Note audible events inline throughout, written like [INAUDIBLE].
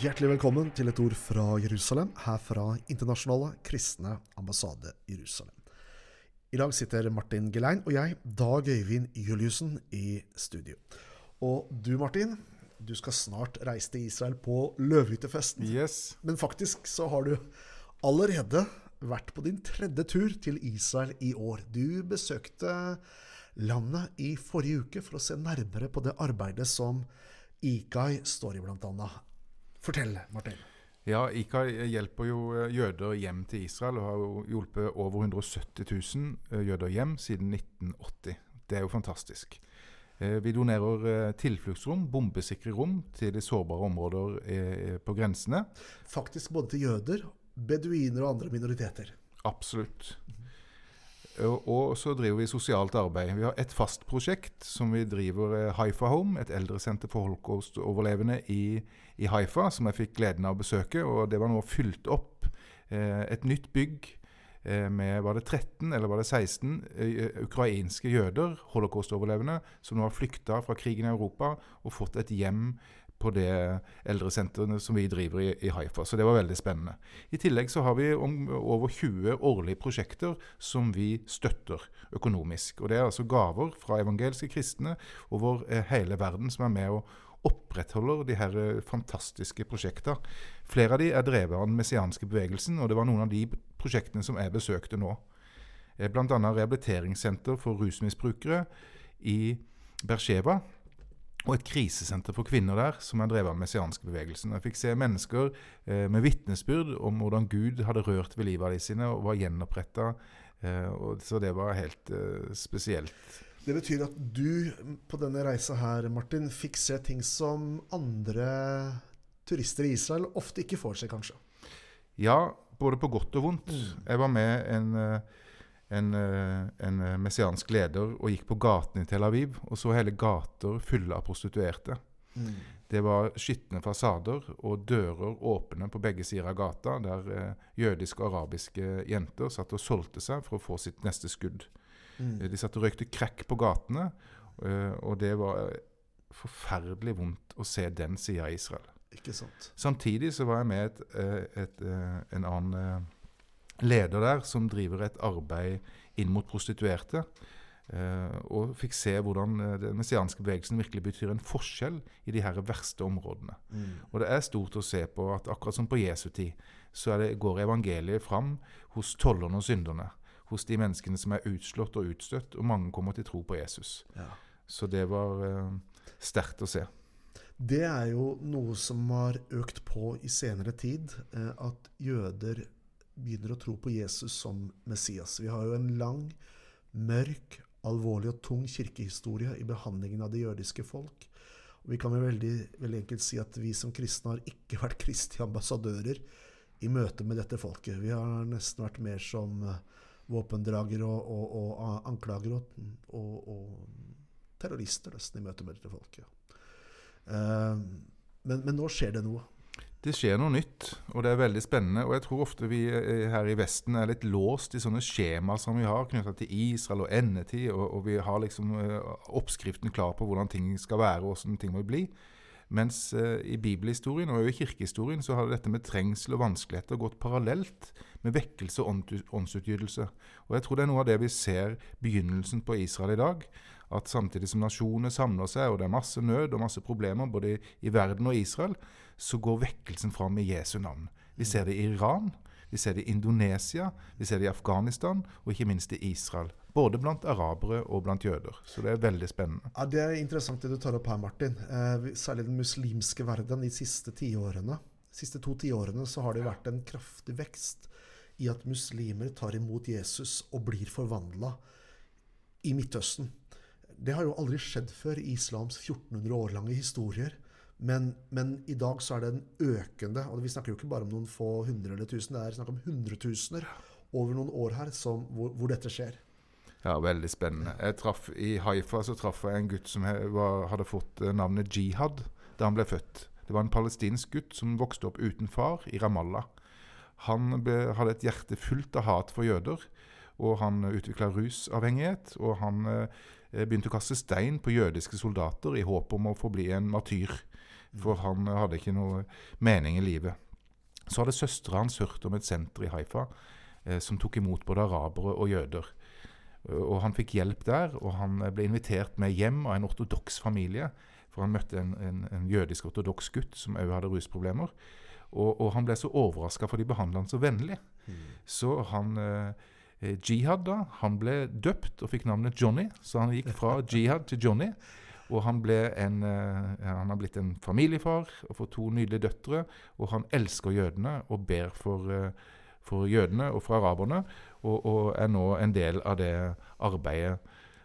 Hjertelig velkommen til et ord fra Jerusalem, her fra Internasjonale kristne ambassade Jerusalem. I dag sitter Martin Gelein og jeg, Dag Øyvind Juliussen, i studio. Og du, Martin, du skal snart reise til Israel på løvhyttefesten. Yes. Men faktisk så har du allerede vært på din tredje tur til Israel i år. Du besøkte landet i forrige uke for å se nærmere på det arbeidet som IKAI står i, blant annet. Fortell, Martin. Ja, IKAI hjelper jo eh, jøder hjem til Israel og har jo hjulpet over 170 000 eh, jøder hjem siden 1980. Det er jo fantastisk. Eh, vi donerer tilfluktsrom, bombesikre rom, til de sårbare områder på grensene. Faktisk både til jøder, beduiner og andre minoriteter. Absolutt. Og, og, så driver vi sosialt arbeid. Vi har et fast prosjekt som vi driver Haifa Home, et eldresenter for holocaust-overlevende i, i, Haifa, som jeg fikk gleden av å besøke. og Det var nå fylt opp eh, et nytt bygg eh, med var det 13 eller var det 16 eh, ukrainske jøder, holocaust-overlevende, som nå har flykta fra krigen i Europa og fått et hjem på det eldresenteret som vi driver i, i, Haifa. Så det var veldig spennende. I tillegg så har vi om, over 20 årlige prosjekter som vi støtter økonomisk. Og Det er altså gaver fra evangelske kristne over eh, hele verden som er med og opprettholder de her eh, fantastiske prosjektene. Flere av de er drevet av den messianske bevegelsen, og det var noen av de prosjektene som jeg besøkte nå. Eh, Bl.a. rehabiliteringssenter for rusmisbrukere i Bersheva og et krisesenter for kvinner der, som er drevet av den messianske bevegelsen. Jeg fikk se mennesker eh, med vitnesbyrd om hvordan Gud hadde rørt ved livet av de sine og var gjenoppretta. Eh, så det var helt eh, spesielt. Det betyr at du på denne reisa her, Martin, fikk se ting som andre turister i Israel ofte ikke får se, kanskje? Ja, både på godt og vondt. Mm. Jeg var med en eh, en, eh, en, eh, messiansk leder og gikk på gatene i Tel Aviv og så hele gater fulle av prostituerte. Mm. Det var skitne fasader og dører åpne på begge sider av gata, der eh, jødiske og arabiske jenter satt og solgte seg for å få sitt neste skudd. Mm. De satt og røykte crack på gatene, eh, og det var forferdelig vondt å se den sida av Israel. Ikke sant. Samtidig så var jeg med et, et, et, en annen leder der som driver et arbeid inn mot prostituerte. Uh, og fikk se hvordan uh, den messianske bevegelsen virkelig betyr en forskjell i de her verste områdene. Mm. Og det er stort å se på at akkurat som på Jesu tid, så det, går evangeliet fram hos tollerne og synderne. Hos de menneskene som er utslått og utstøtt, og mange kommer til tro på Jesus. Ja. Så det var uh, sterkt å se. Det er jo noe som har økt på i senere tid, at jøder begynner å tro på Jesus som Messias. Vi har jo en lang, mørk, alvorlig og tung kirkehistorie i behandlingen av det jødiske folk. Og vi kan vel veldig, veldig enkelt si at vi som kristne har ikke vært kristne ambassadører i møte med dette folket. Vi har nesten vært mer som eh, våpendragere og, og, og anklagere og, terrorister nesten i møte med dette folket. Uh, men, men nå skjer det noe. Det skjer noe nytt, og det er veldig spennende. Og jeg tror ofte vi eh, her i Vesten er litt låst i sånne skjemaer som vi har knytta til Israel og endetid, og, og, vi har liksom uh, oppskriften klar på hvordan ting skal være og hvordan ting må bli. Mens uh, i bibelhistorien og i kirkehistorien så har dette med trengsel og vanskeligheter gått parallelt med vekkelse og åndsutgytelse. Og jeg tror det er noe av det vi ser begynnelsen på Israel i dag. At samtidig som nasjonene samler seg, og det er masse nød og masse problemer både i, i verden og Israel, så går vekkelsen fram i Jesu navn. Vi ser det i Iran, vi ser det i Indonesia, vi ser det i Afghanistan og ikke minst i Israel. Både blant arabere og blant jøder. Så det er veldig spennende. Ja, Det er interessant det du tar opp her, Martin. Eh, særlig den muslimske verden de siste tiårene. De siste to tiårene så har det vært en kraftig vekst i at muslimer tar imot Jesus og blir forvandla i Midtøsten. Det har jo aldri skjedd før i islams 1400 år lange historier. Men, men, i dag så er det en økende og Vi snakker jo ikke bare om noen få hundre eller tusen, det er snakk om hundretusener over noen år her som, hvor, hvor, dette skjer. Ja, veldig spennende. Jeg traff, I Haifa så traff jeg en gutt som var, hadde fått eh, navnet Jihad da han ble født. Det var en palestinsk gutt som vokste opp uten far i Ramallah. Han ble, hadde et hjerte fullt av hat for jøder, og han utvikla rusavhengighet. Og han eh, begynte å kaste stein på jødiske soldater i håp om å få bli en martyr. For han hadde ikke noe mening i livet. Så hadde søstera hans hørt om et senter i Haifa eh, som tok imot både arabere og jøder. Og Han fikk hjelp der, og han ble invitert med hjem av en ortodoks familie. For han møtte en, en, en jødisk ortodoks gutt som òg hadde rusproblemer. Og, og, han ble så overraska, for de behandla han så vennlig. Mm. Så han eh, Jihad da, han ble døpt og fikk navnet Johnny. Så han gikk fra [LAUGHS] Jihad til Johnny. Og han, en, uh, han, har blitt en familiefar og får to nydelige døtre. Og han elsker jødene og ber for, uh, for jødene og for araberne. Og, og, er nå en del av det arbeidet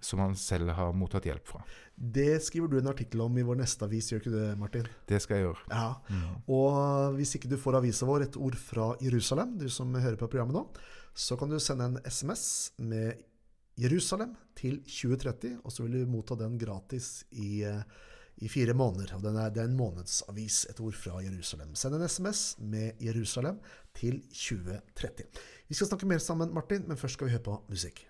som han selv har mottatt hjelp fra. Det skriver du en artikkel om i vår neste avis, gjør ikke du det, Martin? Det skal jeg gjøre. Ja, mm. Og hvis ikke du får avisa vår, et ord fra Jerusalem, du som hører på programmet nå, så kan du sende en SMS med Jerusalem til 2030, og så vil du motta den gratis i, eh, i fire måneder. og den er, Det er en månedsavis, et ord fra Jerusalem. Send en SMS med Jerusalem til 2030. Vi skal snakke mer sammen, Martin, men først skal vi høre på musikk.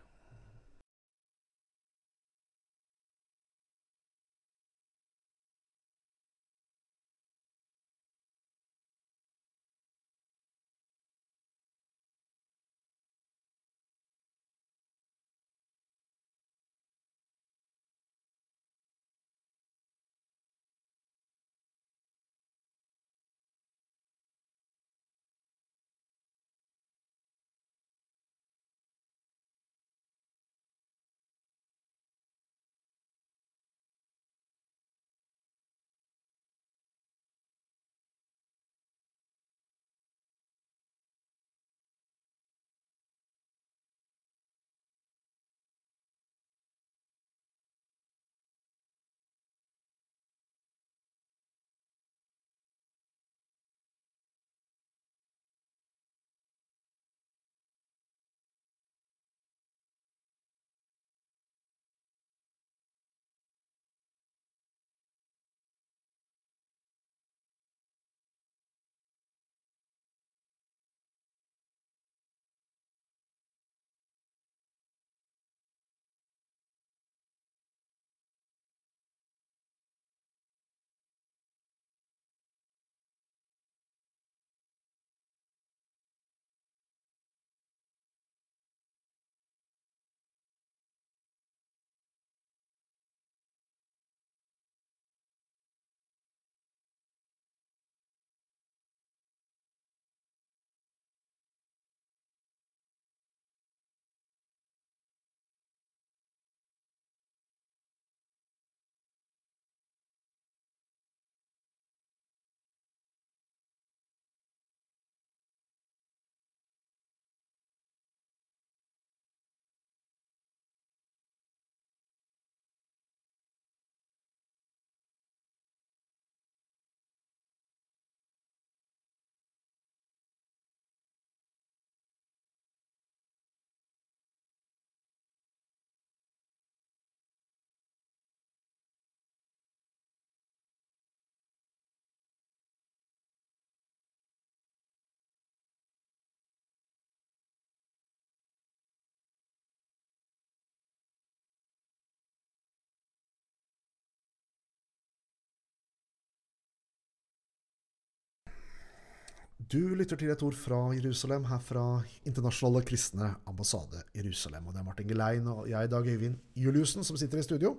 Du lytter til et ord fra Jerusalem, her fra Internasjonale kristne ambassade Jerusalem. Og det er Martin Gelein og jeg, Dag Øyvind Juliussen, som sitter i studio.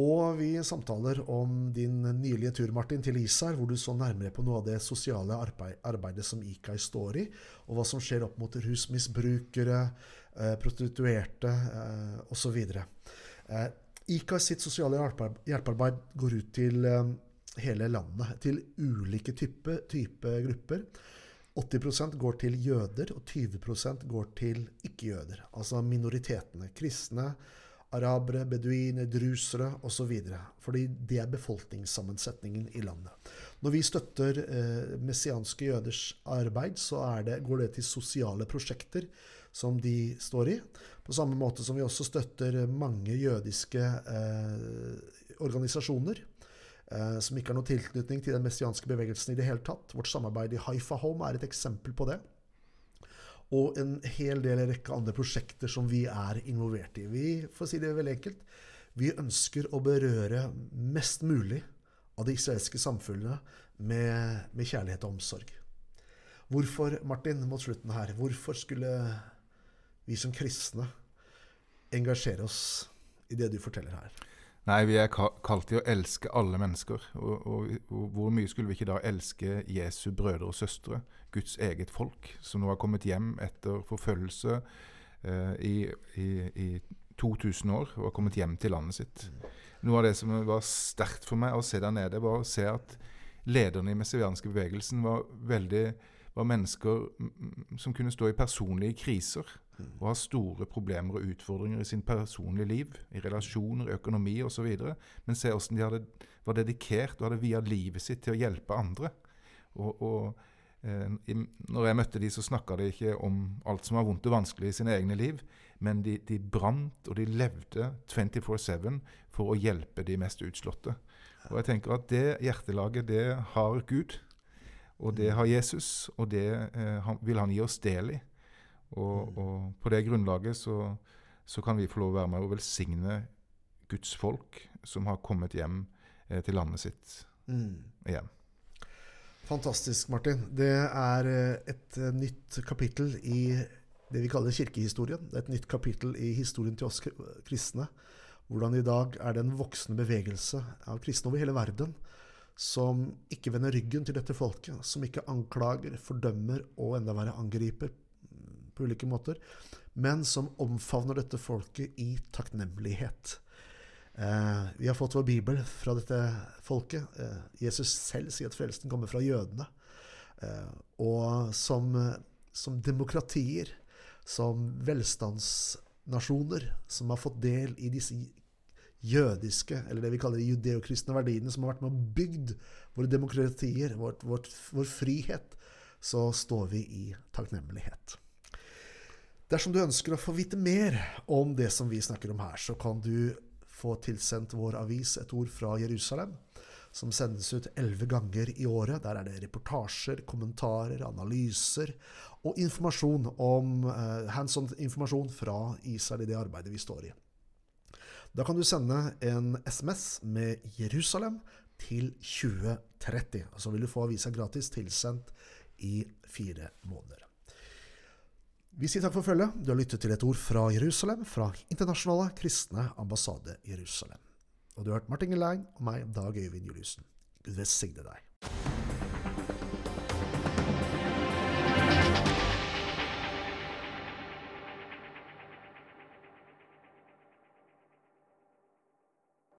Og vi samtaler om din nylige tur, Martin, til Isar, hvor du så nærmere på noe av det sosiale arbeid, arbeidet som IKAI står i, og hva som skjer opp mot rusmisbrukere, eh, prostituerte eh, osv. Eh, IKAI sitt sosiale hjelpearbeid går ut til hele landet til ulike typer type grupper. 80% går til jøder, og 20% går til ikke-jøder. Altså minoritetene. Kristne, arabere, beduiner, drusere osv. Fordi det er befolkningssammensetningen i landet. Når vi støtter eh, messianske jøders arbeid, så det, går det til sosiale prosjekter som de står i. På samme måte som vi også støtter mange jødiske eh, organisasjoner som ikke har noen tilknytning til den messianske bevegelsen i det hele tatt. Vårt samarbeid i Haifa Home er et eksempel på det. Og en hel del rekke andre prosjekter som vi er involvert i. Vi, for si det veldig enkelt, vi ønsker å berøre mest mulig av det israelske samfunnet med, med kjærlighet og omsorg. Hvorfor, Martin, mot slutten her, hvorfor skulle vi som kristne engasjere oss i det du forteller her? Nei, vi er kalt til å elske alle mennesker. Og, og, og, hvor mye skulle vi ikke da elske Jesu brødre og søstre, Guds eget folk, som nå har kommet hjem etter forfølgelse eh, i, i, i, 2000 år og har kommet hjem til landet sitt. Noe av det som var sterkt for meg å se der nede, var å se at lederne i messianske bevegelsen var veldig var mennesker som kunne stå i personlige kriser og har store problemer og utfordringer i sin personlige liv, i relasjoner, økonomi osv. Men se hvordan de hadde, var dedikert og hadde via livet sitt til å hjelpe andre. Og, og eh, når jeg møtte de, så snakka de ikke om alt som var vondt og vanskelig i sine egne liv, men de, de brant og de levde 24-7 for å hjelpe de mest utslåtte. Og jeg tenker at det hjertelaget, det har Gud. Og det har Jesus, og det eh, han, vil han gi oss del i. Og, mm. og på det grunnlaget så, så, kan vi få lov å være med og velsigne Guds folk som har kommet hjem eh, til landet sitt mm. igjen. Fantastisk, Martin. Det er eh, et eh, nytt kapittel i det vi kaller kirkehistorien. Det er et nytt kapittel i historien til oss kristne. Hvordan i dag er det en voksende bevegelse av kristne over hele verden som ikke vender ryggen til dette folket, som ikke anklager, fordømmer og enda verre angriper på ulike måter, men som omfavner dette folket i takknemlighet. Eh, vi har fått vår bibel fra dette folket. Eh, Jesus selv sier at frelsen kommer fra jødene. Eh, og som, som demokratier, som velstandsnasjoner, som har fått del i disse jødiske, eller det vi kaller de judeokristne verdiene, som har vært med og bygd våre demokratier, vårt, vårt, vår frihet, så står vi i takknemlighet. Dersom du ønsker å få vite mer om det som vi snakker om her, så kan du få tilsendt vår avis Et ord fra Jerusalem, som sendes ut elleve ganger i året. Der er det reportasjer, kommentarer, analyser og informasjon om uh, hands on informasjon fra Israel i det arbeidet vi står i. Da kan du sende en SMS med Jerusalem til 2030. Og så vil du få avisa gratis tilsendt i fire måneder. Vi sier takk for følget. Du har lyttet til et ord fra Jerusalem, fra Internasjonale kristne ambassade Jerusalem. Og du har hørt Martin Gelein og meg, Dag Øyvind Juliussen. Gud velsigne deg.